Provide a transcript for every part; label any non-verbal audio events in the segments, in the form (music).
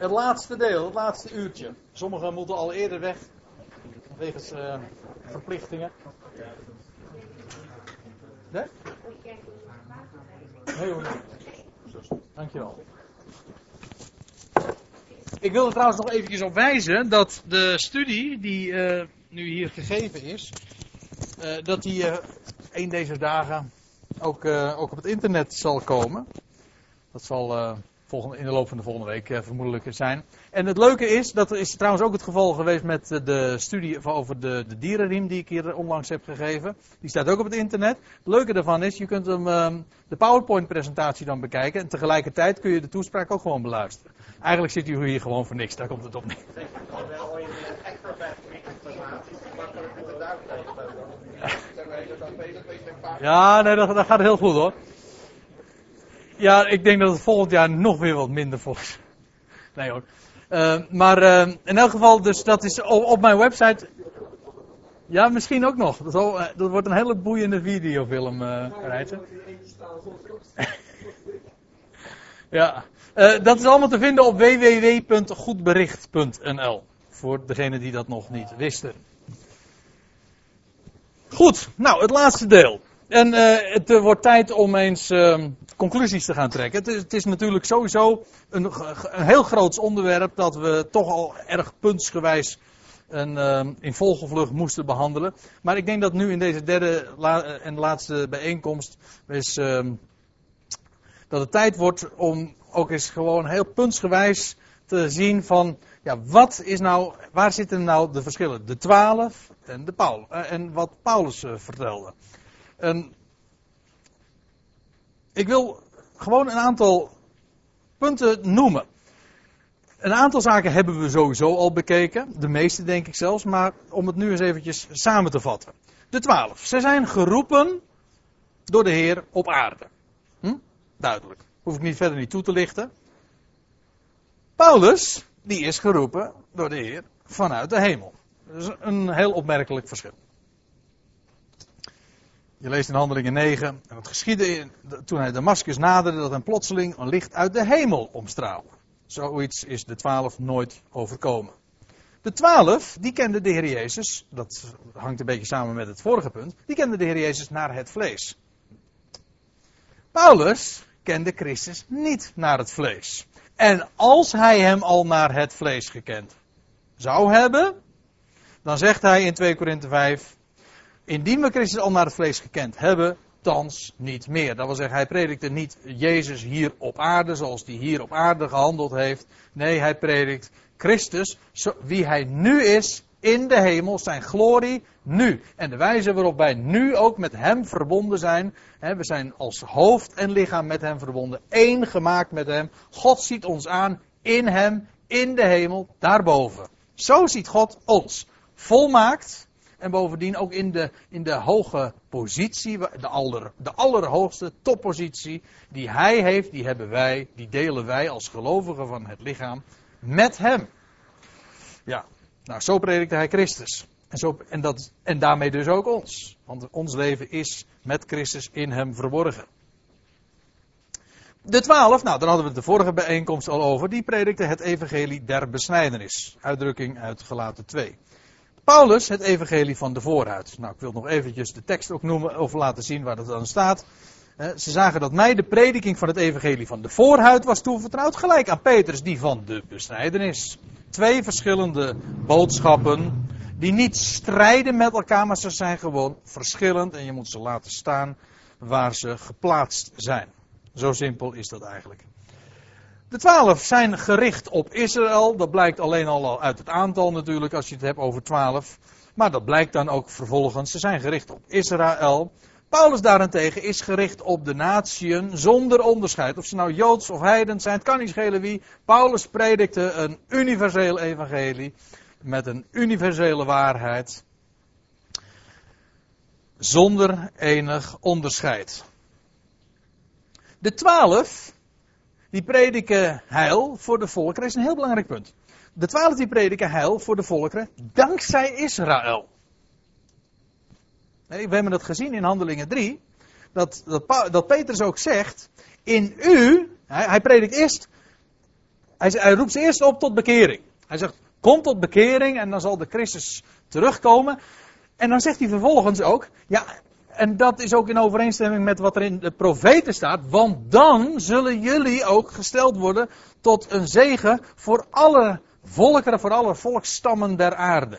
Het laatste deel, het laatste uurtje. Sommigen moeten al eerder weg. Wegens uh, verplichtingen. Nee? Nee hoor. Dankjewel. Ik wil er trouwens nog eventjes op wijzen dat de studie die uh, nu hier gegeven is, uh, dat die uh, een deze dagen ook, ook op het internet zal komen. Dat zal volgende, in de loop van de volgende week vermoedelijk zijn. En het leuke is, dat is trouwens ook het geval geweest met de studie over de, de dierenriem die ik hier onlangs heb gegeven. Die staat ook op het internet. Het leuke daarvan is, je kunt hem, ehm, de PowerPoint presentatie dan bekijken en tegelijkertijd kun je de toespraak ook gewoon beluisteren. Eigenlijk zit u hier gewoon voor niks, daar komt het op neer. Ja, nee, dat gaat heel goed hoor. Ja, ik denk dat het volgend jaar nog weer wat minder volgt. Nee hoor. Uh, maar uh, in elk geval, dus dat is op, mijn website. Ja, misschien ook nog. Dat, dat wordt een hele boeiende videofilm, Rijtje. (laughs) ja. Dat is allemaal te vinden op www.goedbericht.nl. Voor degenen die dat nog niet wisten. Goed, nou het laatste deel. En uh, het wordt tijd om eens uh, conclusies te gaan trekken. Het is, het is natuurlijk sowieso een, heel groot onderwerp dat we toch al erg puntsgewijs en, uh, in volgevlucht moesten behandelen. Maar ik denk dat nu in deze derde la en laatste bijeenkomst is, ehm, dat het tijd wordt om ook eens gewoon heel puntsgewijs te zien van, ja, wat is nou, waar zitten nou de verschillen? De twaalf en, de Paul, en wat Paulus vertelde. En ik wil gewoon een aantal punten noemen. Een aantal zaken hebben we sowieso al bekeken, de meeste denk ik zelfs, maar om het nu eens eventjes samen te vatten. De twaalf, ze zijn geroepen door de Heer op aarde. Hm? Duidelijk. Hoef ik niet verder niet toe te lichten. Paulus, die is geroepen door de Heer vanuit de hemel. Dat is een heel opmerkelijk verschil. Je leest in Handelingen 9, en het geschiedde toen hij Damascus naderde, dat hem plotseling een licht uit de hemel omstraalde. Zoiets is de twaalf nooit overkomen. De twaalf, die kenden de Heer Jezus, dat hangt een beetje samen met het vorige punt, die kenden de Heer Jezus naar het vlees. Paulus kende Christus niet naar het vlees. En als hij hem al naar het vlees gekend zou hebben, dan zegt hij in 2 Korinthe 5, indien we Christus al naar het vlees gekend hebben, thans niet meer. Dat wil zeggen, hij predikte niet Jezus hier op aarde, zoals hij hier op aarde gehandeld heeft. Nee, hij predikt Christus, wie hij nu is, in de hemel, zijn glorie nu. En de wijze waarop wij nu ook met hem verbonden zijn. Hè, we zijn als hoofd en lichaam met hem verbonden, één gemaakt met hem. God ziet ons aan in hem, in de hemel, daarboven. Zo ziet God ons. Volmaakt. En bovendien ook in de, in de hoge positie, de, aller, de allerhoogste toppositie die hij heeft, die hebben wij, die delen wij als gelovigen van het lichaam met hem. Ja, nou zo predikte hij Christus. En, zo, en, dat, en daarmee dus ook ons. Want ons leven is met Christus in hem verborgen. De twaalf, nou daar hadden we de vorige bijeenkomst al over, die predikte het evangelie der besnijdenis. Uitdrukking uit gelaten 2. Paulus het evangelie van de voorhuid. Nou, ik wil nog eventjes de tekst ook noemen of laten zien waar dat dan staat. Ze zagen dat mij de prediking van het evangelie van de voorhuid was toevertrouwd, gelijk aan Petrus die van de besnijdenis. Twee verschillende boodschappen die niet strijden met elkaar, maar ze zijn gewoon verschillend en je moet ze laten staan waar ze geplaatst zijn. Zo simpel is dat eigenlijk. De twaalf zijn gericht op Israël. Dat blijkt alleen al uit het aantal natuurlijk, als je het hebt over twaalf. Maar dat blijkt dan ook vervolgens. Ze zijn gericht op Israël. Paulus daarentegen is gericht op de natieën zonder onderscheid. Of ze nou Joods of Heidens zijn, het kan niet schelen wie. Paulus predikte een universeel evangelie met een universele waarheid. Zonder enig onderscheid. De twaalf, die prediken heil voor de volkeren, is een heel belangrijk punt. De twaalf die prediken heil voor de volkeren dankzij Israël. We hebben het gezien in Handelingen 3. Dat, dat, dat Petrus ook zegt. In u. Hij, hij predikt eerst hij, hij roept ze eerst op tot bekering. Hij zegt, kom tot bekering en dan zal de Christus terugkomen. En dan zegt hij vervolgens ook, ja, en dat is ook in overeenstemming met wat er in de profeten staat, want dan zullen jullie ook gesteld worden tot een zegen voor alle volkeren, voor alle volksstammen der aarde.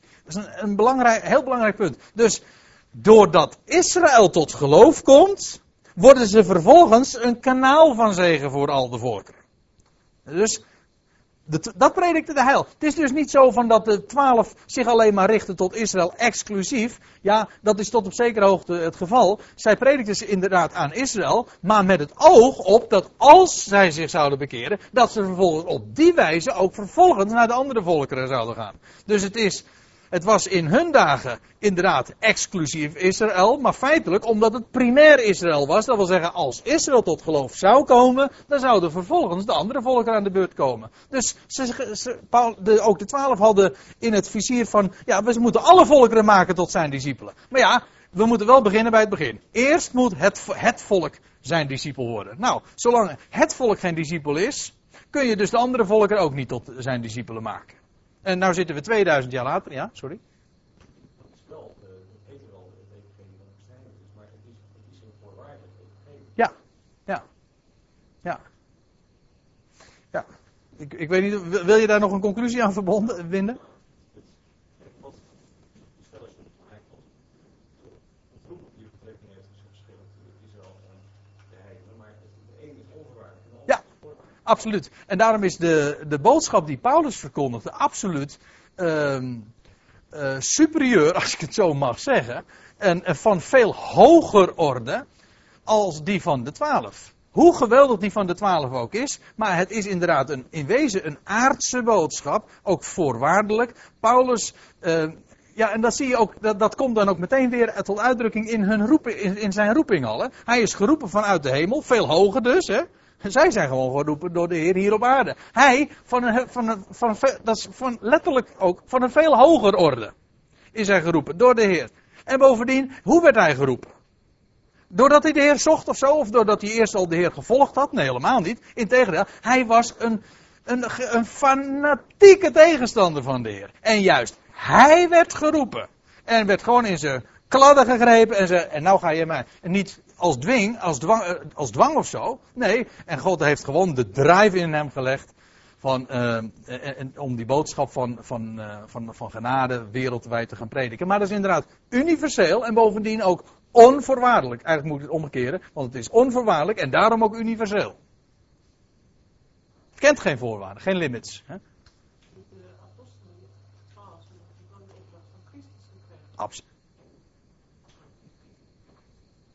Dat is een, een belangrijk, heel belangrijk punt. Dus doordat Israël tot geloof komt, worden ze vervolgens een kanaal van zegen voor al de volkeren. Dus dat predikte de heil. Het is dus niet zo van dat de twaalf zich alleen maar richten tot Israël exclusief. Ja, dat is tot op zekere hoogte het geval. Zij predikten ze inderdaad aan Israël, maar met het oog op dat als zij zich zouden bekeren, dat ze vervolgens op die wijze ook vervolgens naar de andere volkeren zouden gaan. Dus het is het was in hun dagen inderdaad exclusief Israël, maar feitelijk omdat het primair Israël was. Dat wil zeggen, als Israël tot geloof zou komen, dan zouden vervolgens de andere volken aan de beurt komen. Dus ze, de, ook de twaalf hadden in het vizier van, ja, we moeten alle volkeren maken tot zijn discipelen. Maar ja, we moeten wel beginnen bij het begin. Eerst moet het, het volk zijn discipel worden. Nou, zolang het volk geen discipel is, kun je dus de andere volkeren ook niet tot zijn discipelen maken. En nou zitten we 2000 jaar later, ja, sorry. Dat is wel, uh, het heet wel de evangelie van de maar het is, het is een voorwaardelijk Ja, ja, ja. Ja, ik, ik weet niet, wil je daar nog een conclusie aan verbonden, vinden? Absoluut. En daarom is de, de boodschap die Paulus verkondigde absoluut uh, uh, superieur, (laughs) als ik het zo mag zeggen. En, van veel hoger orde als die van de twaalf. Hoe geweldig die van de twaalf ook is, maar het is inderdaad een, in wezen een aardse boodschap, ook voorwaardelijk. Paulus, uh, ja, en dat zie je ook, dat, dat komt dan ook meteen weer tot uitdrukking in, hun roeping, in, in zijn roeping al. Hè. Hij is geroepen vanuit de hemel, veel hoger dus. Hè. Zij zijn gewoon geroepen door de Heer hier op aarde. Hij, van een, van een, van dat is van letterlijk ook van een veel hoger orde, is hij geroepen door de Heer. En bovendien, hoe werd hij geroepen? Doordat hij de Heer zocht of zo, of doordat hij eerst al de Heer gevolgd had? Nee, helemaal niet. Integendeel, hij was een, een, een fanatieke tegenstander van de Heer. En juist, hij werd geroepen. En werd gewoon in zijn kladden gegrepen en zei, en nou ga je mij, niet als dwing, als dwang, eh, als dwang of zo. Nee, en God heeft gewoon de drive in hem gelegd. Van, uh, en, om die boodschap van, van, uh, van, van genade wereldwijd te gaan prediken. Maar dat is inderdaad universeel en bovendien ook onvoorwaardelijk. Eigenlijk moet ik het omkeren, want het is onvoorwaardelijk en daarom ook universeel. Het kent geen voorwaarden, geen limits. Hè? Absoluut.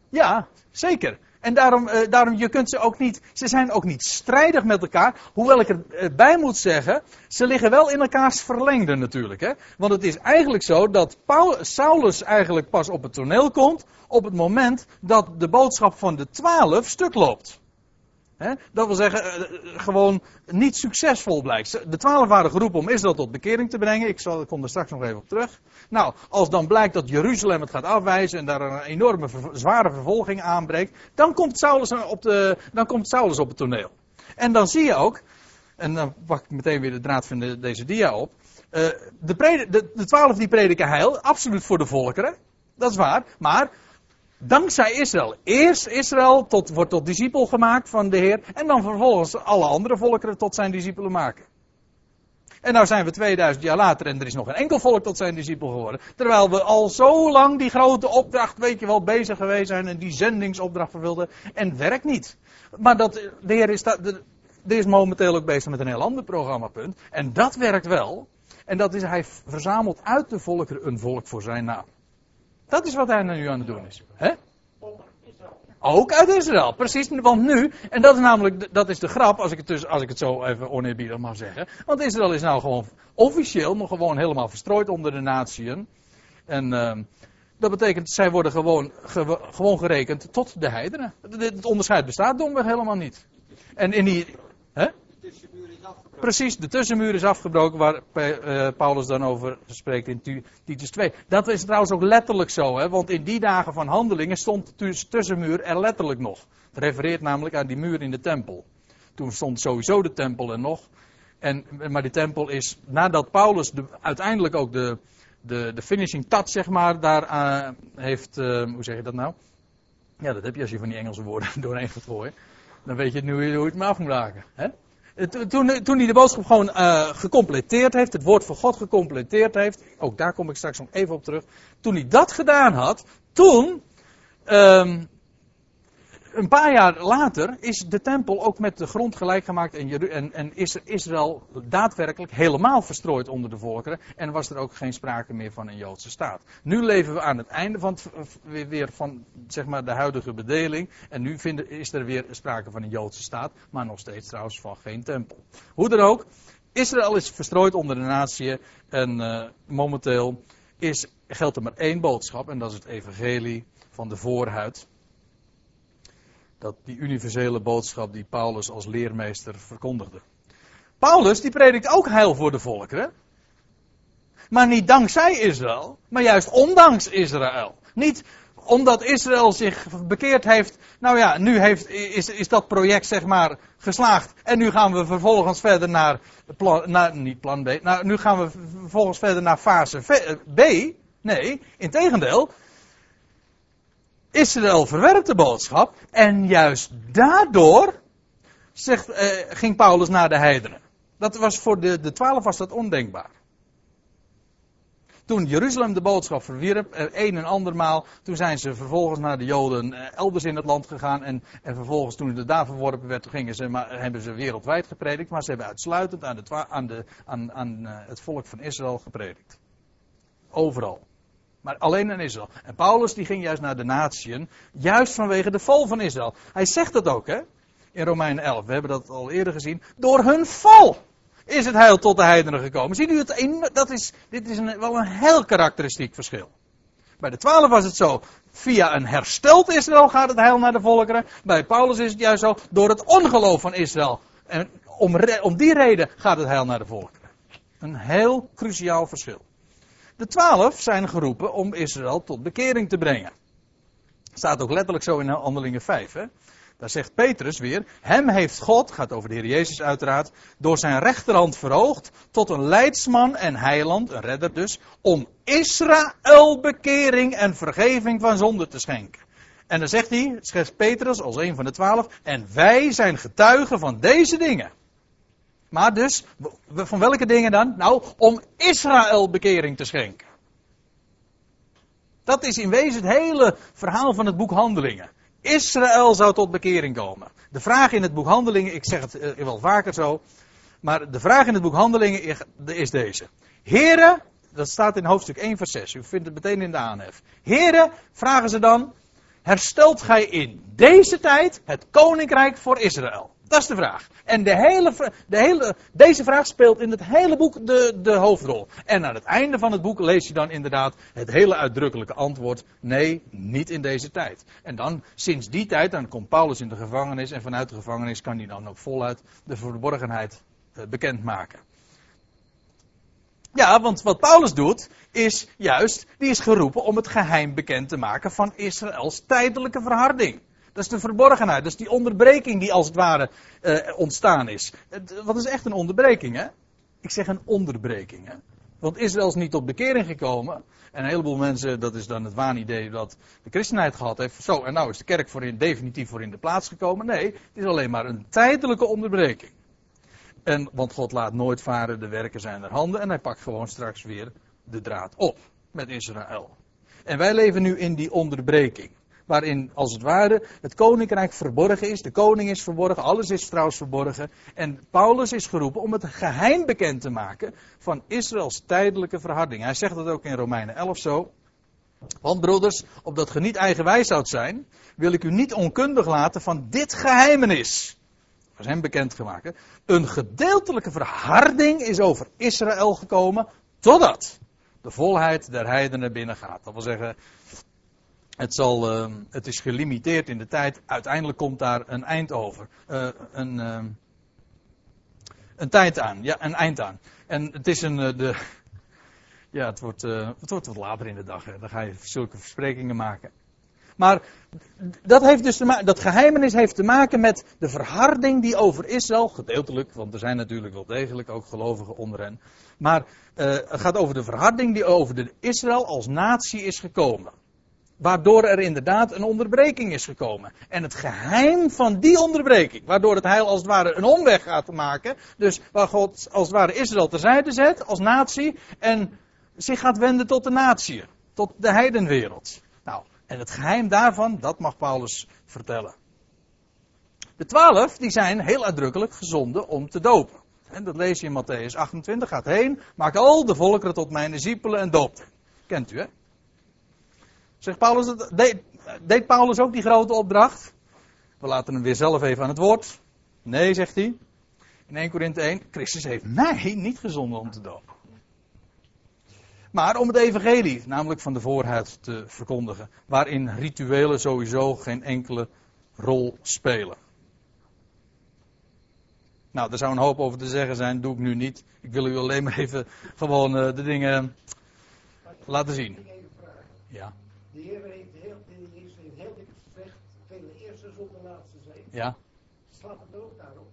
Ja, zeker. En daarom, uh, daarom, je kunt ze ook niet, ze zijn ook niet strijdig met elkaar. Hoewel ik erbij moet zeggen, ze liggen wel in elkaars verlengde natuurlijk. Hè? Want het is eigenlijk zo dat Saulus eigenlijk pas op het toneel komt op het moment dat de boodschap van de twaalf stuk loopt. Dat wil zeggen, eh, eh, gewoon niet succesvol blijkt. De twaalf waren geroepen om Israël tot bekering te brengen. Ik, zal, kom er straks nog even op terug. Nou, als dan blijkt dat Jeruzalem het gaat afwijzen en daar een enorme zware vervolging aanbreekt, dan komt, Saulus op de, dan komt Saulus op het toneel. En dan zie je ook, en dan pak ik meteen weer de draad van de, deze dia op. De, de, de twaalf die prediken heil, absoluut voor de volkeren. Dat is waar. Maar Dankzij Israël. Eerst Israël tot, wordt tot discipel gemaakt van de Heer. En dan vervolgens alle andere volkeren tot zijn discipelen maken. En nou zijn we 2000 jaar later en er is nog een enkel volk tot zijn discipel geworden. Terwijl we al zo lang die grote opdracht, weet je wel, bezig geweest zijn en die zendingsopdracht vervulden. En werkt niet. Maar dat, de Heer is, de is momenteel ook bezig met een heel ander programmapunt. En dat werkt wel. En dat is, hij verzamelt uit de volkeren een volk voor zijn naam. Dat is wat hij nu aan het doen is. Ook uit Israël, precies. Want nu, en dat is namelijk, dat is de grap, als ik het, dus, als ik het zo even oneerbiedig mag zeggen. Want Israël is nou gewoon officieel nog gewoon helemaal verstrooid onder de natieën. En uh, dat betekent, zij worden gewoon, gewoon gerekend tot de heidenen. Het onderscheid bestaat domweg helemaal niet. En in die, hè? Precies, de tussenmuur is afgebroken waar uh, Paulus dan over spreekt in Titus 2. Dat is trouwens ook letterlijk zo, hè, want in die dagen van handelingen stond de tussenmuur er letterlijk nog. Het refereert namelijk aan die muur in de tempel. Toen stond sowieso de tempel er nog. En, maar die tempel is, nadat Paulus de, uiteindelijk ook de, de, de finishing touch, zeg maar, daar uh, heeft, hoe zeg je dat nou? Ja, dat heb je als je van die Engelse woorden (laughs) doorheen gaat gooien. Dan weet je nu hoe je het me af moet maken. Hè? Toen, toen hij de boodschap gewoon uh, gecompleteerd heeft, het woord van God gecompleteerd heeft, ook daar kom ik straks nog even op terug. Toen hij dat gedaan had, toen um, een paar jaar later is de tempel ook met de grond gelijk gemaakt en, en, en is Israël daadwerkelijk helemaal verstrooid onder de volkeren en was er ook geen sprake meer van een Joodse staat. Nu leven we aan het einde van, weer van zeg maar, de huidige bedeling en nu vinden, is er weer sprake van een Joodse staat, maar nog steeds trouwens van geen tempel. Hoe dan ook, Israël is verstrooid onder de natie en uh, momenteel is, geldt er maar één boodschap en dat is het evangelie van de voorhuid dat die universele boodschap die Paulus als leermeester verkondigde. Paulus die predikt ook heil voor de volkeren. Maar niet dankzij Israël, maar juist ondanks Israël. Niet omdat Israël zich bekeerd heeft. Nou ja, nu heeft, is, is dat project zeg maar geslaagd. En nu gaan we vervolgens verder naar, plan, naar niet plan B. Nou, nu gaan we vervolgens verder naar fase B. Nee, integendeel. Israël verwerpt de boodschap en juist daardoor zegt, eh, ging Paulus naar de heidenen. Dat was voor de, de twaalf was dat ondenkbaar. Toen Jeruzalem de boodschap verwierp, eh, een en andermaal, toen zijn ze vervolgens naar de Joden eh, elders in het land gegaan. En, en vervolgens toen het daar verworpen werd, gingen ze, maar, hebben ze wereldwijd gepredikt. Maar ze hebben uitsluitend aan, de, aan, de, aan, aan uh, het volk van Israël gepredikt. Overal. Maar alleen in Israël. En Paulus die ging juist naar de natieën, juist vanwege de val van Israël. Hij zegt dat ook, hè? In Romeinen 11. We hebben dat al eerder gezien. Door hun val is het heil tot de heidenen gekomen. Ziet u het? Dat is, dit is een, wel een heel karakteristiek verschil. Bij de twaalf was het zo. Via een hersteld Israël gaat het heil naar de volkeren. Bij Paulus is het juist zo. Door het ongeloof van Israël. En om, om die reden gaat het heil naar de volkeren. Een heel cruciaal verschil. De twaalf zijn geroepen om Israël tot bekering te brengen. Staat ook letterlijk zo in Handelingen 5. Hè? Daar zegt Petrus weer: Hem heeft God, gaat over de Heer Jezus uiteraard, door zijn rechterhand verhoogd tot een leidsman en heiland, een redder dus, om Israël bekering en vergeving van zonde te schenken. En dan zegt hij, schrijft Petrus als een van de twaalf, en wij zijn getuigen van deze dingen. Maar dus, van welke dingen dan? Nou, om Israël bekering te schenken. Dat is in wezen het hele verhaal van het boek Handelingen. Israël zou tot bekering komen. De vraag in het boek Handelingen, ik zeg het uh, wel vaker zo, maar de vraag in het boek Handelingen is deze. Heren, dat staat in hoofdstuk 1 vers 6, u vindt het meteen in de aanhef. Heren, vragen ze dan, herstelt gij in deze tijd het koninkrijk voor Israël? Dat is de vraag. En de hele, de hele, deze vraag speelt in het hele boek de, de hoofdrol. En aan het einde van het boek lees je dan inderdaad het hele uitdrukkelijke antwoord: nee, niet in deze tijd. En dan, sinds die tijd, dan komt Paulus in de gevangenis. En vanuit de gevangenis kan hij dan ook voluit de verborgenheid eh, bekendmaken. Ja, want wat Paulus doet, is juist, die is geroepen om het geheim bekend te maken van Israëls tijdelijke verharding. Dat is de verborgenheid. Dat is die onderbreking die als het ware uh, ontstaan is. wat is echt een onderbreking, hè? Ik zeg een onderbreking, hè? Want Israël is niet tot bekering gekomen. En een heleboel mensen, dat is dan het waanidee dat de christenheid gehad heeft. Zo, en nou is de kerk voor in, definitief voor in de plaats gekomen. Nee, het is alleen maar een tijdelijke onderbreking. En, want God laat nooit varen, de werken zijn er handen. En hij pakt gewoon straks weer de draad op met Israël. En wij leven nu in die onderbreking waarin als het ware het koninkrijk verborgen is. De koning is verborgen, alles is trouwens verborgen. En Paulus is geroepen om het geheim bekend te maken van Israëls tijdelijke verharding. Hij zegt dat ook in Romeinen 11 zo. Want broeders, opdat ge niet eigenwijs zou zijn, wil ik u niet onkundig laten van dit geheimenis. Dat is hem bekendgemaakt. Een gedeeltelijke verharding is over Israël gekomen, totdat de volheid der heidenen binnengaat. Dat wil zeggen, het, uh, het is gelimiteerd in de tijd. Uiteindelijk komt daar een eind over. Uh, een, uh, een tijd aan. Ja, een eind aan. En het is een. Eh, de, (laughs) ja, het wordt, het wordt wat later in de dag. Hè. Dan ga je zulke versprekingen maken. Maar dat, heeft dus dat geheimenis heeft te maken met de verharding die over Israël, gedeeltelijk, want er zijn natuurlijk wel degelijk ook gelovigen onder hen. Maar het gaat over de verharding die over de Israël als natie is gekomen. Waardoor er inderdaad een onderbreking is gekomen. En het geheim van die onderbreking, waardoor het heil als het ware een omweg gaat maken. Dus waar God als het ware Israël terzijde zet als natie. En zich gaat wenden tot de natie. Tot de heidenwereld. Nou, en het geheim daarvan, dat mag Paulus vertellen. De twaalf, die zijn heel uitdrukkelijk gezonden om te dopen. En dat lees je in Matthäus 28. Gaat heen, maak al de volkeren tot mijn discipelen en doopt. Kent u, hè? Zegt Paulus, deed, deed Paulus ook die grote opdracht? We laten hem weer zelf even aan het woord. Nee, zegt hij. In 1 Korinthe 1, Christus heeft mij niet gezonden om te dopen. Maar om het evangelie, namelijk van de voorhuid, te verkondigen. Waarin rituelen sowieso geen enkele rol spelen. Nou, er zou een hoop over te zeggen zijn, doe ik nu niet. Ik wil u alleen maar even gewoon uh, de dingen laten zien. Ja. De Heer heeft heel, de heeft heel dik gezegd, vele eerste zullen de laatste zijn. Ja. Slaat het ook daarop?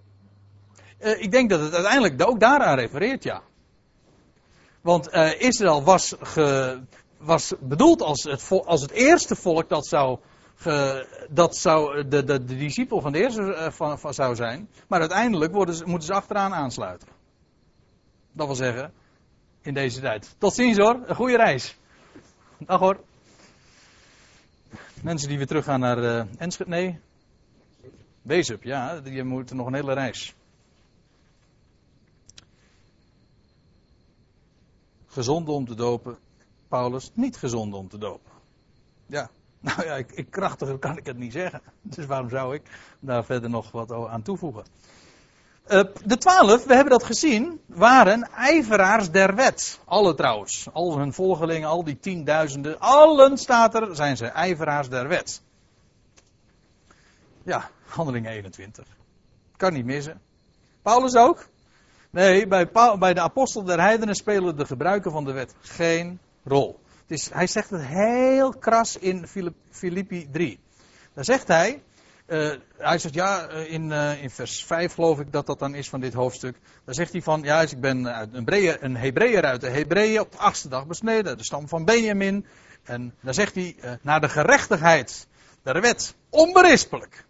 Uh, ik denk dat het uiteindelijk ook daaraan refereert, ja. Want uh, Israël was, ge, was bedoeld als het, als het eerste volk dat zou, ge, dat zou de, de, de discipel van de eerste uh, van, van, zou zijn. Maar uiteindelijk worden ze, moeten ze achteraan aansluiten. Dat wil zeggen, in deze tijd. Tot ziens hoor, een goede reis. Dag hoor. Mensen die weer teruggaan naar uh, Enschede, nee. Ja, die moeten nog een hele reis. Gezonde om te dopen, Paulus niet gezonde om te dopen. Ja, (laughs) nou ja, ik, ik, krachtiger kan ik het niet zeggen. Dus waarom zou ik daar verder nog wat aan toevoegen? Uh, de twaalf, we hebben dat gezien, waren ijveraars der wet. Alle trouwens. Al hun volgelingen, al die tienduizenden. Allen staat er, zijn ze ijveraars der wet. Ja, handeling 21. Kan niet missen. Paulus ook? Nee, bij, bij de apostel der heidenen spelen de gebruiken van de wet geen rol. Het is, hij zegt het heel kras in Filippi 3. Daar zegt hij, uh, hij zegt ja, eh, in, uh, in vers 5 geloof ik dat dat dan is van dit hoofdstuk. Daar zegt hij van, ja, ik ben een, Breer, een Hebreeër uit de Hebreeën op de achtste dag besneden, de stam van Benjamin. En dan zegt hij, naar de gerechtigheid der wet, onberispelijk.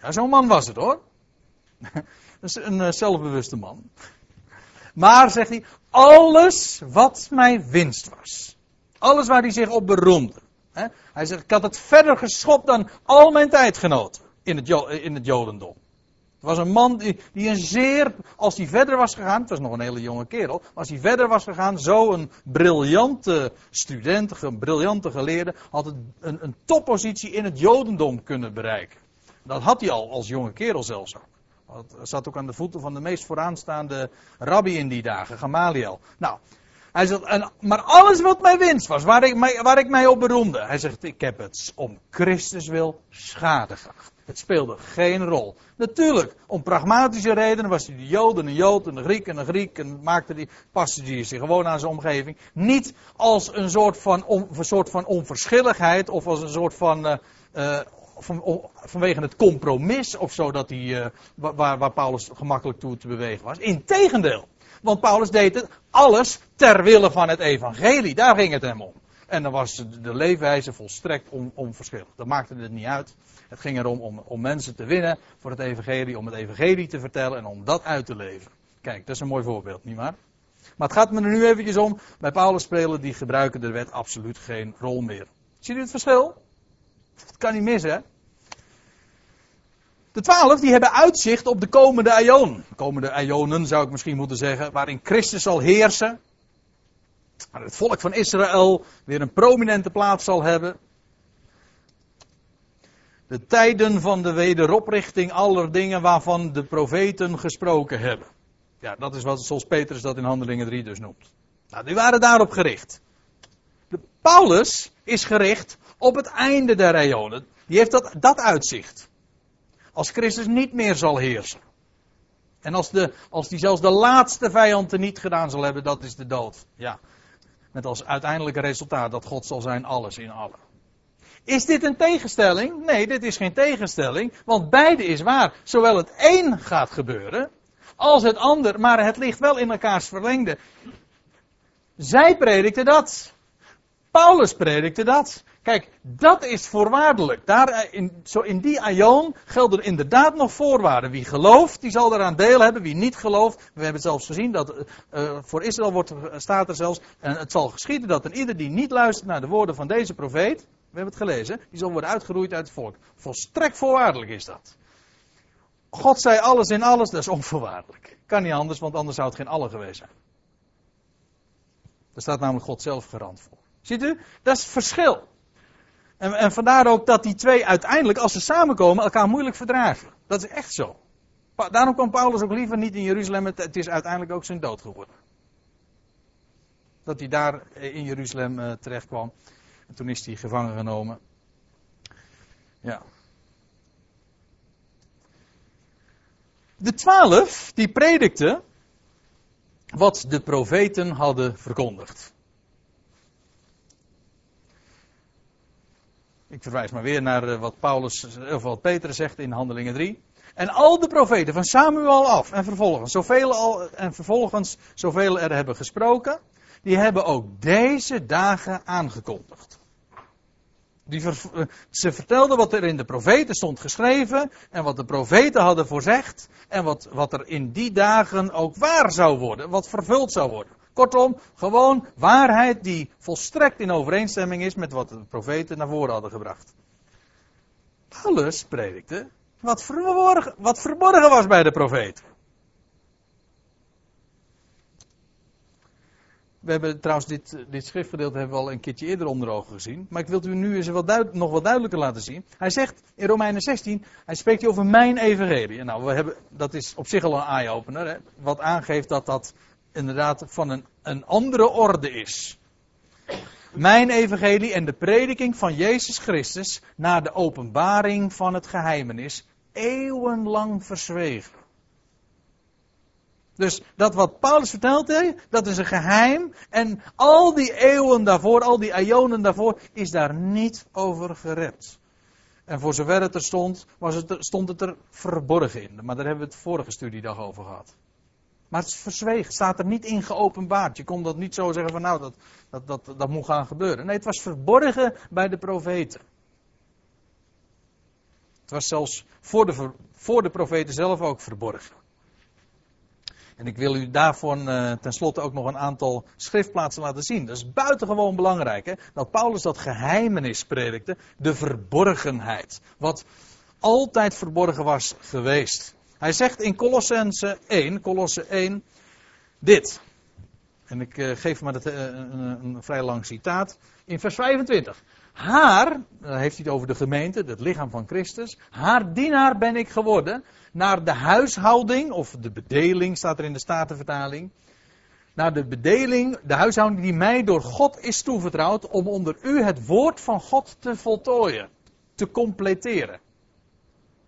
Ja, zo'n man was het hoor. (laughs) Dat is een zelfbewuste man. Maar, zegt hij, alles wat mij winst was. Alles waar hij zich op beroemde. Hij zegt, ik had het verder geschopt dan al mijn tijdgenoten in het, in het Jodendom. Het was een man die, die, een zeer, als hij verder was gegaan, het was nog een hele jonge kerel, als hij verder was gegaan, zo een briljante student, een briljante geleerde, had een, een toppositie in het Jodendom kunnen bereiken. Dat had hij al als jonge kerel zelfs ook. Hij zat ook aan de voeten van de meest vooraanstaande rabbi in die dagen, Gamaliel. Nou, hij zegt, en, maar alles wat mij winst was, waar ik, mij, waar ik mij op beroemde. Hij zegt, ik heb het om Christus wil schade geacht. Het speelde geen rol. Natuurlijk, om pragmatische redenen was hij de Jood en een Jood en een Griek en een Griek. En maakte die, paste hij zich gewoon aan zijn omgeving. Niet als een soort van, soort van onverschilligheid of als een soort van... Uh, uh, van, vanwege het compromis of zo dat hij, uh, waar, waar Paulus gemakkelijk toe te bewegen was. Integendeel. Want Paulus deed het alles ter wille van het evangelie. Daar ging het hem om. En dan was de leefwijze volstrekt on, onverschillig. Dat maakte het niet uit. Het ging erom om, om mensen te winnen voor het evangelie, om het evangelie te vertellen en om dat uit te leven. Kijk, dat is een mooi voorbeeld, nietwaar? Maar het gaat me er nu eventjes om. Bij Paulus spelen die gebruiken de wet absoluut geen rol meer. Zie je het verschil? Dat kan niet missen? De twaalf die hebben uitzicht op de komende aion. komende aionen zou ik misschien moeten zeggen, waarin Christus zal heersen. Waar het volk van Israël weer een prominente plaats zal hebben. De tijden van de wederoprichting aller dingen waarvan de profeten gesproken hebben. Ja, dat is wat zoals Petrus dat in Handelingen 3 dus noemt. Nou, die waren daarop gericht. De Paulus is gericht op het einde der eonen. Die heeft dat, dat uitzicht. Als Christus niet meer zal heersen. En als, de, als die zelfs de laatste vijand niet gedaan zal hebben, dat is de dood. Ja. Met als uiteindelijke resultaat dat God zal zijn alles in allen. Is dit een tegenstelling? Nee, dit is geen tegenstelling, want beide is waar. Zowel het een gaat gebeuren, als het ander, maar het ligt wel in elkaars verlengde. Zij predikte dat. Paulus predikte dat. Kijk, dat is voorwaardelijk. Daar eh, in, zo in die aion gelden inderdaad nog voorwaarden. Wie gelooft, die zal eraan deel hebben. Wie niet gelooft, we hebben zelfs gezien dat uh, voor Israël wordt, staat er zelfs, en het zal geschieden dat een ieder die niet luistert naar de woorden van deze profeet, we hebben het gelezen, die zal worden uitgeroeid uit het volk. Volstrekt voorwaardelijk is dat. God zei alles in alles, dat is onvoorwaardelijk. Kan niet anders, want anders zou het geen alle geweest zijn. Daar staat namelijk God zelf garant voor. Ziet u? Dat is het verschil. En, en vandaar ook dat die twee uiteindelijk, als ze samenkomen, elkaar moeilijk verdragen. Dat is echt zo. Daarom kwam Paulus ook liever niet in Jeruzalem. Het is uiteindelijk ook zijn dood geworden. Dat hij daar in Jeruzalem uh, terecht kwam. En toen is hij gevangen genomen. Ja. De twaalf, die predikten wat de profeten hadden verkondigd. Ik verwijs maar weer naar eh, wat Paulus, of wat Peter zegt in Handelingen 3. En al de profeten van Samuel af en vervolgens, zoveel al, en vervolgens zoveel er hebben gesproken, die hebben ook deze dagen aangekondigd. Die eh, ze vertelden wat er in de profeten stond geschreven en wat de profeten hadden voorzegd en wat, wat er in die dagen ook waar zou worden, wat vervuld zou worden. Kortom, gewoon waarheid die volstrekt in overeenstemming is met wat de profeten naar voren hadden gebracht. Paulus predikte wat verborgen, wat verborgen was bij de profeten. We hebben trouwens dit, dit schriftgedeelte hebben we al een keertje eerder onder ogen gezien. Maar ik wil u nu eens wat nog wat duidelijker laten zien. Hij zegt in Romeinen 16, hij spreekt over mijn evangelie. Nou, we hebben, dat is op zich al een eye-opener. Wat aangeeft dat dat inderdaad van een, een andere orde is. Mijn evangelie en de prediking van Jezus Christus naar de openbaring van het geheimenis eeuwenlang verzwegen. Dus dat wat Paulus vertelt dat is een geheim. En al die eeuwen daarvoor, al die eonen daarvoor, is daar niet over gered. En voor zover het er stond, was het stond het er verborgen in. Maar daar hebben we het vorige studiedag over gehad. Maar het is verzwegen, staat er niet in geopenbaard. Je kon dat niet zo zeggen van nou, dat, dat, dat, dat moet gaan gebeuren. Nee, het was verborgen bij de profeten. Het was zelfs voor de, voor de profeten zelf ook verborgen. En ik wil u daarvoor uh, tenslotte ook nog een aantal schriftplaatsen laten zien. Dat is buitengewoon belangrijk, hè? dat Paulus dat geheimenis predikte, de verborgenheid. Wat altijd verborgen was geweest. Hij zegt in Colossense 1, Colosse 1, dit. En ik uh, geef maar een, een, vrij lang citaat. In vers 25. Haar, dan heeft hij het over de gemeente, het lichaam van Christus. Haar dienaar ben ik geworden. Naar de huishouding, of de bedeling staat er in de Statenvertaling. Naar de bedeling, de huishouding die mij door God is toevertrouwd. Om onder u het woord van God te voltooien. Te completeren.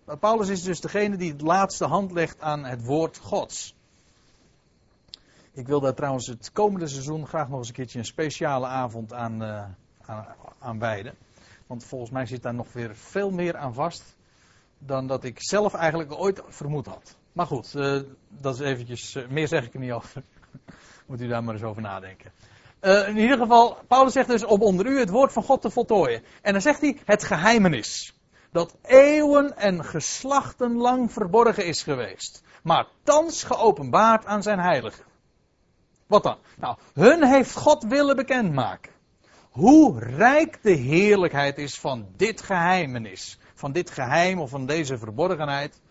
Maar Paulus is dus degene die het laatste hand legt aan het woord Gods. Ik wil daar trouwens het komende seizoen graag nog eens een keertje een speciale avond aan, uh, aan, aan wijden. Want volgens mij zit daar nog weer veel meer aan vast dan dat ik zelf eigenlijk ooit vermoed had. Maar goed, uh, dat is eventjes, uh, meer zeg ik er niet over. (laughs) Moet u daar maar eens over nadenken. In ieder geval, Paulus zegt dus om onder u het woord van God te voltooien. En dan zegt hij het geheimenis dat eeuwen en geslachten lang verborgen is geweest, maar thans geopenbaard aan zijn heiligen. Wat dan? Nou, hun heeft God willen bekendmaken. Hoe rijk de heerlijkheid is van dit geheimenis. Van dit geheim of van deze verborgenheid.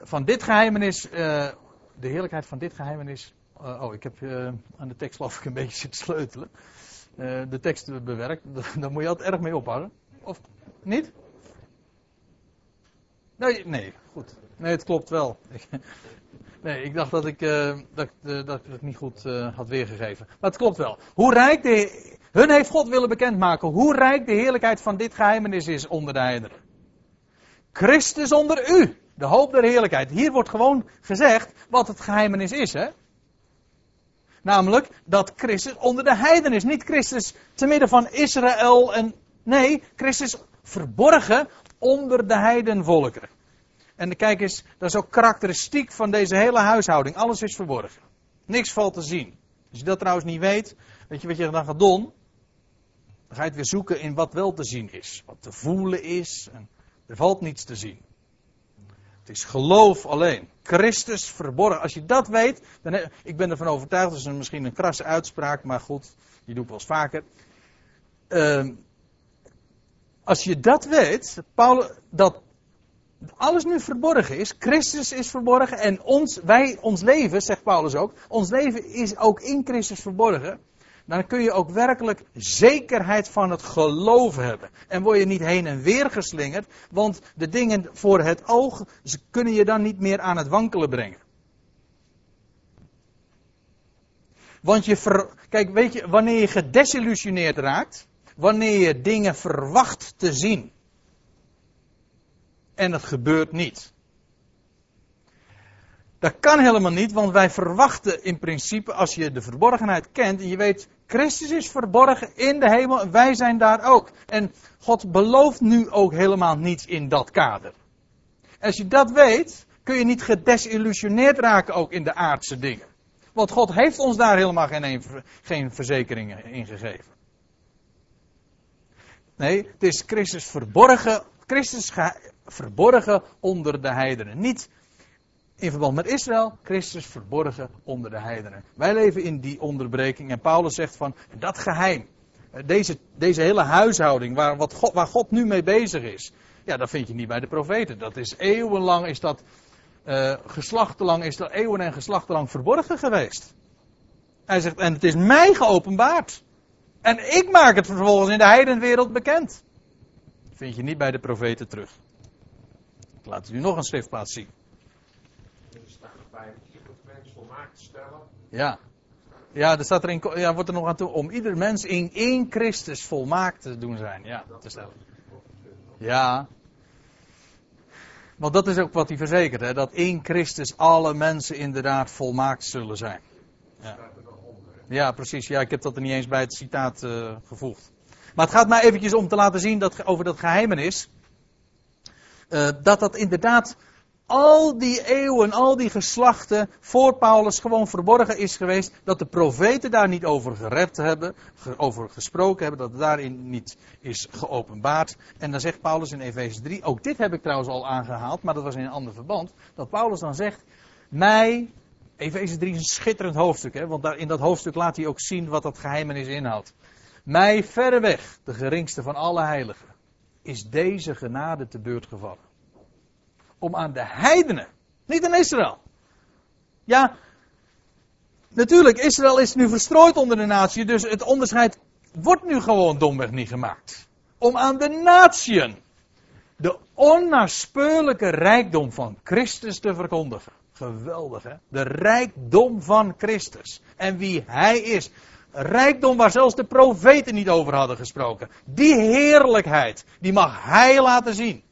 Van dit geheimenis, uh, de heerlijkheid van dit geheimenis. Uh, oh, ik heb uh, aan de tekst geloof ik een (laughs) beetje zitten sleutelen. de tekst bewerkt, (laughs) daar moet je altijd erg mee ophouden. Of niet? Nee, nee, goed. Nee, het klopt wel. (laughs) Nee, ik dacht dat ik, uh, dat, uh, dat ik het niet goed uh, had weergegeven. Maar het klopt wel. Hoe rijk de. Hun heeft God willen bekendmaken hoe rijk de heerlijkheid van dit geheimenis is onder de heidenen. Christus onder u, de hoop der heerlijkheid. Hier wordt gewoon gezegd wat het geheimenis is, hè? Namelijk dat Christus onder de heiden is. Niet Christus te midden van Israël en Nee, Christus verborgen onder de heidenvolkeren. En kijk eens, dat is ook karakteristiek van deze hele huishouding. Alles is verborgen. Niks valt te zien. Als je dat trouwens niet weet, weet je wat je dan gaat doen? Dan ga je het weer zoeken in wat wel te zien is. Wat te voelen is. En er valt niets te zien. Het is geloof alleen. Christus verborgen. Als je dat weet, dan ik ben ervan overtuigd, dat is misschien een krasse uitspraak, maar goed, die doe ik wel eens vaker. Uh, als je dat weet, dat alles nu verborgen is, Christus is verborgen en ons, wij, ons leven, zegt Paulus ook, ons leven is ook in Christus verborgen. Dan kun je ook werkelijk zekerheid van het geloof hebben. En word je niet heen en weer geslingerd, want de dingen voor het oog ze kunnen je dan niet meer aan het wankelen brengen. Want je ver, kijk, weet je, wanneer je gedesillusioneerd raakt, wanneer je dingen verwacht te zien. En het gebeurt niet. Dat kan helemaal niet, want wij verwachten in principe, als je de verborgenheid kent en je weet, Christus is verborgen in de hemel en wij zijn daar ook. En God belooft nu ook helemaal niets in dat kader. Als je dat weet, kun je niet gedesillusioneerd raken ook in de aardse dingen. Want God heeft ons daar helemaal geen, geen verzekeringen in gegeven. Nee, het is Christus verborgen, Christus verborgen onder de heidenen. Niet in verband met Israël, Christus verborgen onder de heidenen. Wij leven in die onderbreking en Paulus zegt van dat geheim, deze, deze hele huishouding waar, wat God, waar God nu mee bezig is, ja, dat vind je niet bij de profeten. Dat is eeuwenlang, is dat, uh, geslachtenlang, is dat eeuwen en geslachtenlang verborgen geweest. Hij zegt, en het is mij geopenbaard. En ik maak het vervolgens in de heidenwereld bekend. Dat vind je niet bij de profeten terug. Ik laat u nog een schriftplaats zien. Er staat bij ieder mens volmaakt te stellen. Ja. Ja, er staat er in, ja, wordt er nog aan toe om ieder mens in één Christus volmaakt te doen zijn. Ja, te stellen. Ja. Want dat is ook wat hij verzekert, hè, dat in Christus alle mensen inderdaad volmaakt zullen zijn. Ja. Ja, precies. Ja, ik heb dat er niet eens bij het citaat uh, gevoegd. Maar het gaat mij eventjes om te laten zien dat, over dat geheimenis. Uh, dat dat inderdaad al die eeuwen, al die geslachten voor Paulus gewoon verborgen is geweest. Dat de profeten daar niet over gerept hebben, over gesproken hebben, dat het daarin niet is geopenbaard. En dan zegt Paulus in Efeze 3, ook dit heb ik trouwens al aangehaald, maar dat was in een ander verband. Dat Paulus dan zegt, mij Efeze 3 is een schitterend hoofdstuk, hè, want daar, in dat hoofdstuk laat hij ook zien wat dat geheimenis inhoudt. Mij verreweg, de geringste van alle heiligen, is deze genade te beurt gevallen. Om aan de heidenen, niet aan Israël. Ja, natuurlijk, Israël is nu verstrooid onder de natie, dus het onderscheid wordt nu gewoon domweg niet gemaakt. Om aan de natieën de onnaspeurlijke rijkdom van Christus te verkondigen. Geweldig hè. De rijkdom van Christus. En wie hij is. Rijkdom waar zelfs de profeten niet over hadden gesproken. Die heerlijkheid, die mag hij laten zien.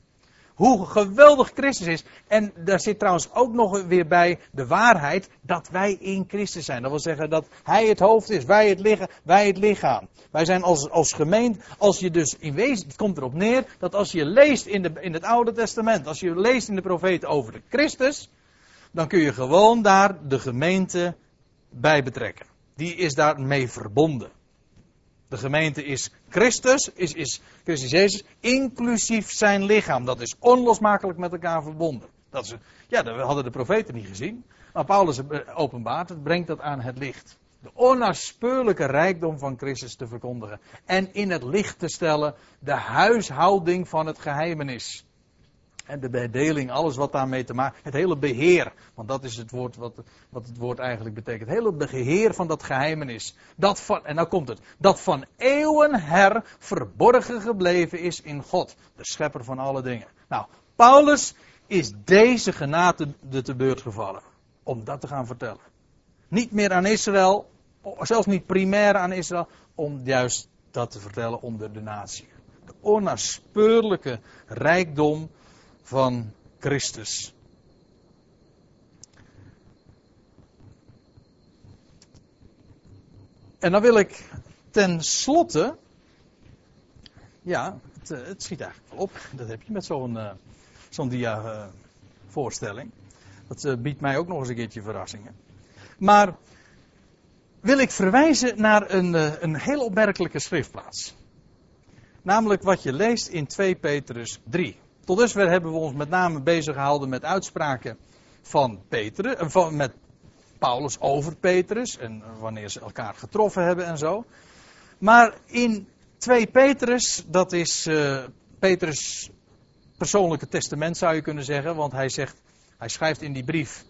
Hoe geweldig Christus is. En daar zit trouwens ook nog weer bij de waarheid dat wij in Christus zijn. Dat wil zeggen dat hij het hoofd is, wij het, liggen, wij het lichaam. Wij zijn als, als gemeente, als je dus in wezen, het komt erop neer dat als je leest in, de, in het Oude Testament, als je leest in de profeten over de Christus, dan kun je gewoon daar de gemeente bij betrekken. Die is daarmee verbonden. De gemeente is Christus, is, is Christus Jezus, inclusief zijn lichaam. Dat is onlosmakelijk met elkaar verbonden. Dat is, ja, dat hadden de profeten niet gezien. Maar Paulus openbaart het, brengt dat aan het licht. De onnaspeurlijke rijkdom van Christus te verkondigen. En in het licht te stellen de huishouding van het geheimenis. En de bedeling, alles wat daarmee te maken. Het hele beheer. Want dat is het woord wat, wat het woord eigenlijk betekent. Het hele beheer van dat geheimenis. Dat van, en nou komt het. Dat van eeuwen her verborgen gebleven is in God. De schepper van alle dingen. Nou, Paulus is deze genade de te beurt gevallen. Om dat te gaan vertellen. Niet meer aan Israël. Zelfs niet primair aan Israël. Om juist dat te vertellen onder de natie. De onnaspeurlijke rijkdom van Christus. En dan wil ik ten slotte Ja, het, eh, het schiet eigenlijk wel op. Dat heb je met zo'n uh, zo'n dia-voorstelling. dat uh, biedt mij ook nog eens een keertje verrassingen. Maar wil ik verwijzen naar een, een heel opmerkelijke schriftplaats. Namelijk wat je leest in 2 Petrus 3. Tot dusver hebben we ons met name bezig gehouden met uitspraken van Petrus, van, met Paulus over Petrus en wanneer ze elkaar getroffen hebben en zo. Maar in 2 Petrus, dat is uh, Petrus persoonlijke testament zou je kunnen zeggen, want hij zegt, hij schrijft in die brief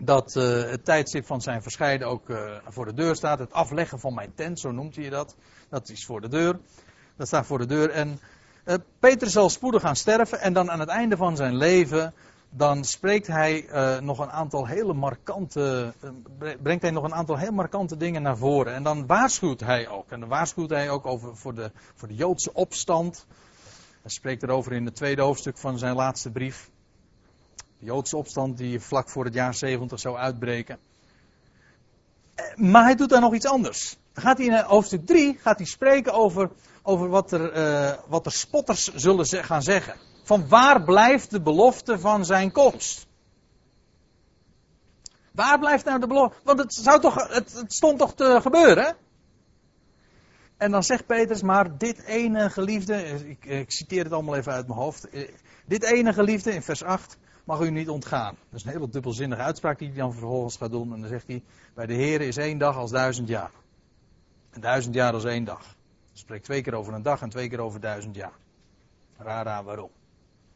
dat het tijdstip van zijn verscheiden ook voor de deur staat. Het afleggen van mijn tent, zo noemt hij dat. Dat is voor de deur. Dat staat voor de deur. En uh, Petrus zal spoedig gaan sterven en dan aan het einde van zijn leven dan spreekt hij uh, nog een aantal hele markante, uh, brengt hij nog een aantal heel markante dingen naar voren. En dan waarschuwt hij ook. En dan waarschuwt hij ook over, voor, de, voor de Joodse opstand. Hij spreekt erover in het tweede hoofdstuk van zijn laatste brief. De Joodse opstand die vlak voor het jaar 70 zou uitbreken. Eh, maar hij doet daar nog iets anders. Dan gaat hij in hoofdstuk 3 gaat hij spreken over, over wat, er, uh, wat er spotters zullen gaan zeggen. Van waar blijft de belofte van zijn komst? Waar blijft nou de belofte? Want het, zou toch, het, stond toch te gebeuren? En dan zegt Petrus, maar dit ene geliefde, ik, ik, citeer het allemaal even uit mijn hoofd. Eh, dit ene geliefde in vers 8 mag u niet ontgaan. Dat is een hele dubbelzinnige uitspraak die hij dan vervolgens gaat doen. En dan zegt hij, bij de Heer is één dag als duizend jaar. En duizend jaar als één dag. Spreekt twee keer over een dag en twee keer over duizend jaar. Rara waarom.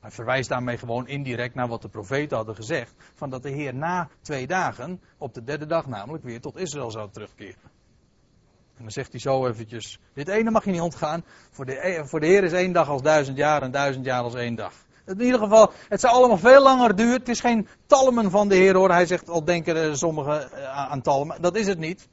Hij verwijst daarmee gewoon indirect naar wat de profeten hadden gezegd. Van dat de Heer na twee dagen, op de derde dag namelijk, weer tot Israël zou terugkeren. En dan zegt hij zo eventjes, dit ene mag je niet ontgaan. Voor de, e- voor de Heer is één dag als duizend jaar en duizend jaar als één dag. In ieder geval, het zou allemaal veel langer duren. Het is geen talmen van de Heer hoor. Hij zegt, al denken sommigen eh, aan talmen. Dat is het niet.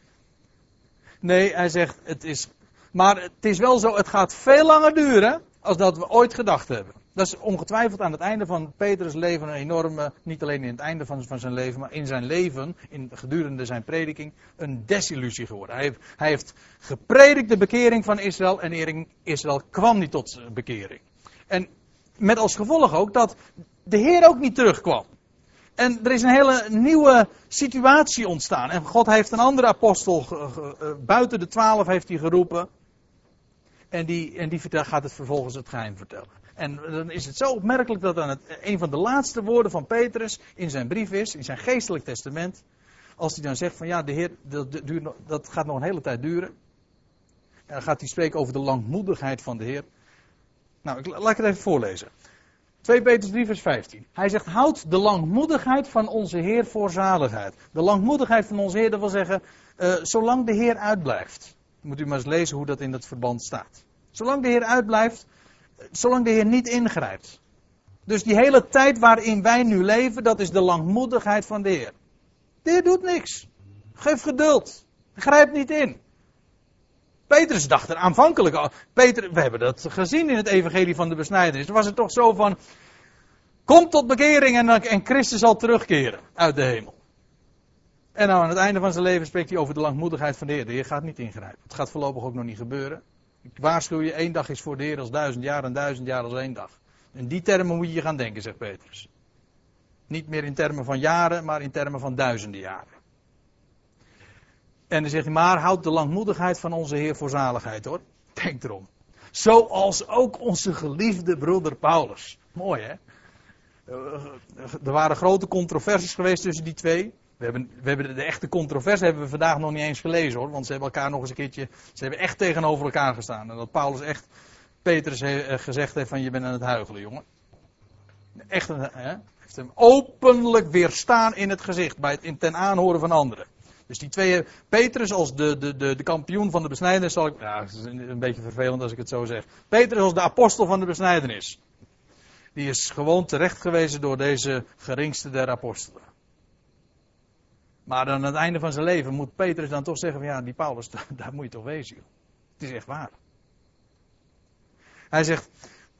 Nee, hij zegt, het is, maar het is wel zo, het gaat veel langer duren als dat we ooit gedacht hebben. Dat is ongetwijfeld aan het einde van Petrus' leven een enorme, niet alleen in het einde van, van zijn leven, maar in zijn leven, in, gedurende zijn prediking, een desillusie geworden. Hij heeft, hij heeft gepredikt de bekering van Israël en Israël kwam niet tot bekering. En met als gevolg ook dat de Heer ook niet terugkwam. En er is een hele nieuwe situatie ontstaan. En God heeft een andere apostel, eh, buiten de twaalf heeft hij geroepen. En die, en die gaat het vervolgens het geheim vertellen. En dan is het zo opmerkelijk dat dan het, een van de laatste woorden van Petrus in zijn brief is, in zijn geestelijk testament. Als hij dan zegt van ja, de Heer, dat, dat gaat nog een hele tijd duren. En dan gaat hij spreken over de langmoedigheid van de Heer. Nou, ik, laat ik het even voorlezen. 2 Petrus 3 vers 15. Hij zegt, houd de langmoedigheid van onze Heer voor zaligheid. De langmoedigheid van onze Heer, dat wil zeggen, uh, zolang de Heer uitblijft. Moet u maar eens lezen hoe dat in het verband staat. Zolang de Heer uitblijft, zolang de Heer niet ingrijpt. Dus die hele tijd waarin wij nu leven, dat is de langmoedigheid van de Heer. De Heer doet niks. Geef geduld. Grijp niet in. Petrus dacht er aanvankelijk al. Peter, we hebben dat gezien in het evangelie van de besnijdenis. Was het toch zo van, kom tot bekering en, en Christus zal terugkeren uit de hemel. En nou aan het einde van zijn leven spreekt hij over de langmoedigheid van de Heer. De Heer gaat niet ingrijpen. Het gaat voorlopig ook nog niet gebeuren. Ik waarschuw je, één dag is voor de Heer als duizend jaar en duizend jaar als één dag. In die termen moet je gaan denken, zegt Petrus. Niet meer in termen van jaren, maar in termen van duizenden jaren. En dan zegt hij, maar houd de langmoedigheid van onze Heer voor zaligheid hoor. Denk erom. Zoals ook onze geliefde broeder Paulus. Mooi hè? Er waren grote controversies geweest tussen die twee. We hebben, we hebben de echte controverse hebben we vandaag nog niet eens gelezen hoor. Want ze hebben elkaar nog eens een keertje. Ze hebben echt tegenover elkaar gestaan. En dat Paulus echt Petrus he, gezegd heeft: van je bent aan het huigelen, jongen. Echt een, hè, heeft hem openlijk weerstaan in het gezicht. Bij het, in, ten aanhoren van anderen. Dus die twee, Petrus als de, de, de, de kampioen van de besnijdenis, zal ik, ja, het is een beetje vervelend als ik het zo zeg. Petrus als de apostel van de besnijdenis. Die is gewoon terecht gewezen door deze geringste der apostelen. Maar aan het einde van zijn leven moet Petrus dan toch zeggen: van ja, die Paulus, (laughs) daar, moet je toch wezen. Het is echt waar. Hij zegt,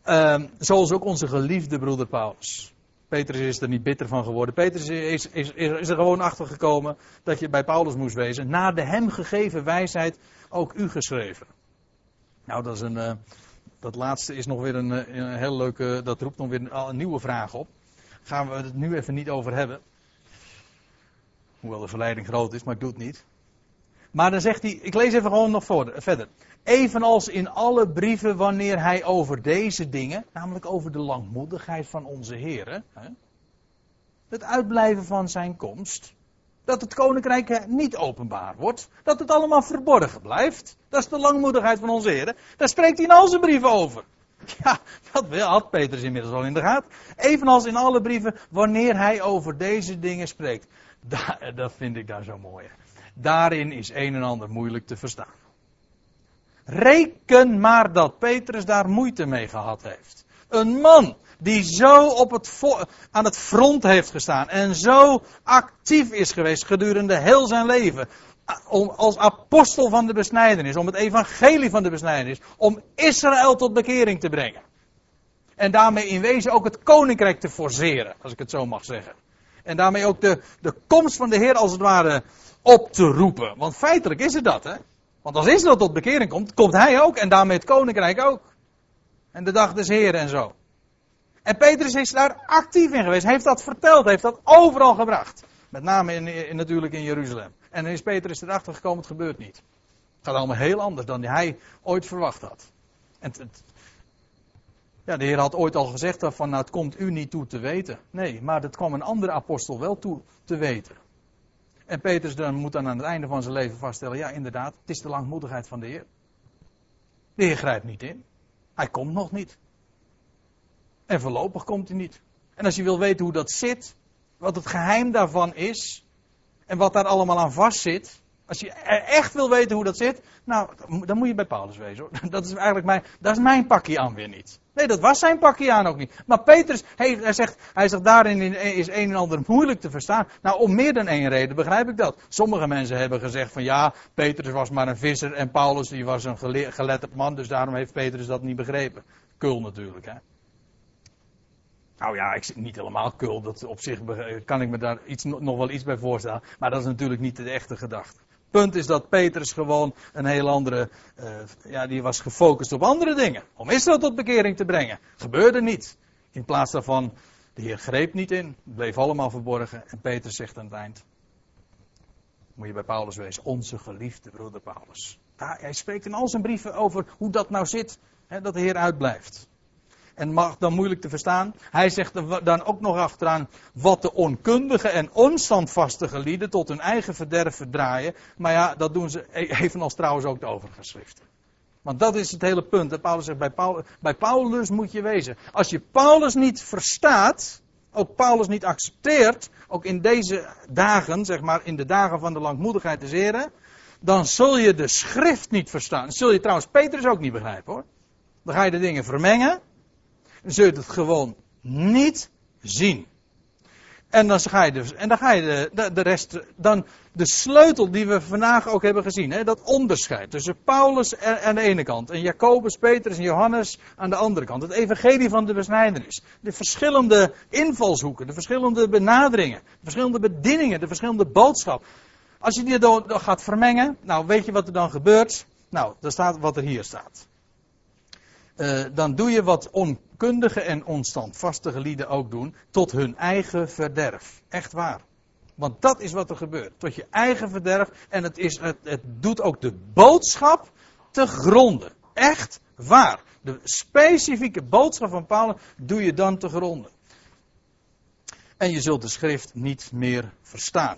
uh, zoals ook onze geliefde broeder Paulus. Petrus is er niet bitter van geworden. Petrus is, is, is, er gewoon achter gekomen dat je bij Paulus moest wezen. Na de hem gegeven wijsheid ook u geschreven. Nou, dat is een, uh, dat laatste is nog weer een, eh, een heel leuke, dat roept nog weer een, een nieuwe vraag op. Gaan we het nu even niet over hebben. Hoewel de verleiding groot is, maar ik doe het niet. Maar dan zegt hij, ik lees even gewoon nog verder. Evenals in alle brieven wanneer hij over deze dingen, namelijk over de langmoedigheid van onze Heer, het uitblijven van zijn komst, dat het koninkrijk niet openbaar wordt, dat het allemaal verborgen blijft. Dat is de langmoedigheid van onze Heer. Daar spreekt hij in al zijn brieven over. Ja, dat had Petrus inmiddels al in de gaten. Evenals in alle brieven, wanneer hij over deze dingen spreekt. Dat vind ik daar zo mooi. Daarin is een en ander moeilijk te verstaan. Reken maar dat Petrus daar moeite mee gehad heeft. Een man die zo op het aan het front heeft gestaan en zo actief is geweest gedurende heel zijn leven. Om, als apostel van de besnijdenis, om het evangelie van de besnijdenis, om Israël tot bekering te brengen. En daarmee in wezen ook het koninkrijk te forceren, als ik het zo mag zeggen. En daarmee ook de, de komst van de Heer als het ware op te roepen. Want feitelijk is het dat, hè? Want als Israël tot bekering komt, komt hij ook en daarmee het koninkrijk ook. En de dag des Heren en zo. En Petrus is daar actief in geweest. Hij heeft dat verteld, heeft dat overal gebracht. Met name in, in, natuurlijk in Jeruzalem. En dan is Petrus erachter gekomen, het gebeurt niet. Het gaat allemaal heel anders dan hij ooit verwacht had. En het, ja, de Heer had ooit al gezegd van, nou het komt u niet toe te weten. Nee, maar dat kwam een andere apostel wel toe te weten. En Petrus dan moet dan aan het einde van zijn leven vaststellen, ja inderdaad, het is de langmoedigheid van de Heer. De Heer grijpt niet in. Hij komt nog niet. En voorlopig komt hij niet. En als je wil weten hoe dat zit, wat het geheim daarvan is, en wat daar allemaal aan vast zit, als je echt wil weten hoe dat zit, nou, dan moet je bij Paulus wezen hoor. (laughs) Dat is eigenlijk mijn, dat is mijn pakje aan weer niet. Nee, dat was zijn pakje aan ook niet. Maar Petrus, hij, hij, zegt, hij zegt daarin is een en ander moeilijk te verstaan. Nou, om meer dan één reden begrijp ik dat. Sommige mensen hebben gezegd van ja, Petrus was maar een visser en Paulus die was een geletterd man, dus daarom heeft Petrus dat niet begrepen. Kul natuurlijk, hè. Nou ja, ik, niet helemaal kul. Dat op zich kan ik me daar iets, nog wel iets bij voorstellen. Maar dat is natuurlijk niet de echte gedachte. Punt is dat Petrus gewoon een heel andere, uh, ja, die was gefocust op andere dingen. Om Israël tot bekering te brengen. Gebeurde niet. In plaats daarvan, de Heer greep niet in. Het bleef allemaal verborgen. En Petrus zegt aan het eind, moet je bij Paulus wezen, onze geliefde broeder Paulus. hij spreekt in al zijn brieven over hoe dat nou zit, hè, dat de Heer uitblijft en mag dan moeilijk te verstaan. Hij zegt dan ook nog achteraan wat de onkundige en onstandvastige lieden tot hun eigen verderf verdraaien. Maar ja, dat doen ze evenals trouwens ook de overige schriften. Want dat is het hele punt. Paulus zegt, bij Paulus, moet je wezen. Als je Paulus niet verstaat, ook Paulus niet accepteert, ook in deze dagen, zeg maar in de dagen van de langmoedigheid des Heren, dan zul je de schrift niet verstaan. Zul je trouwens Petrus ook niet begrijpen hoor. Dan ga je de dingen vermengen zul je het gewoon niet zien. En dan ga je dus, en dan ga je de, de, rest, dan de sleutel die we vandaag ook hebben gezien, hè, dat onderscheid tussen Paulus aan de ene kant en Jacobus, Petrus en Johannes aan de andere kant. Het evangelie van de besnijdenis. De verschillende invalshoeken, de verschillende benaderingen, de verschillende bedieningen, de verschillende boodschap. Als je die dan gaat vermengen, nou weet je wat er dan gebeurt? Nou, dan staat wat er hier staat. Uh, dan doe je wat on, kundige en onstandvastige lieden ook doen, tot hun eigen verderf. Echt waar. Want dat is wat er gebeurt. Tot je eigen verderf. En het, is, het, het doet ook de boodschap te gronden. Echt waar. De specifieke boodschap van Paulus doe je dan te gronden. En je zult de schrift niet meer verstaan.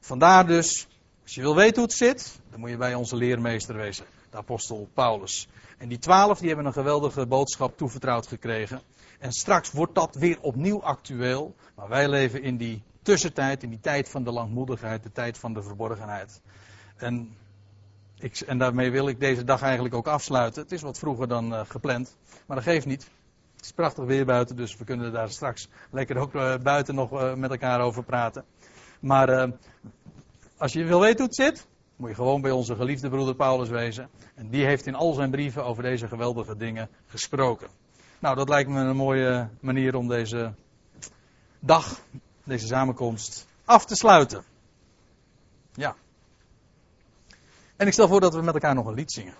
Vandaar dus, als je wil weten hoe het zit, dan moet je bij onze leermeester wezen, apostel Paulus. En die twaalf die hebben een geweldige boodschap toevertrouwd gekregen. En straks wordt dat weer opnieuw actueel. Maar wij leven in die tussentijd, in die tijd van de langmoedigheid, de tijd van de verborgenheid. En, ik, en daarmee wil ik deze dag eigenlijk ook afsluiten. Het is wat vroeger dan uh, gepland, maar dat geeft niet. Het is prachtig weer buiten, dus we kunnen daar straks lekker ook uh, buiten nog uh, met elkaar over praten. Maar als je wil weten hoe het zit, moet je gewoon bij onze geliefde broeder Paulus wezen. En die heeft in al zijn brieven over deze geweldige dingen gesproken. Nou, dat lijkt me een mooie manier om deze dag, deze samenkomst, af te sluiten. Ja. En ik stel voor dat we met elkaar nog een lied zingen.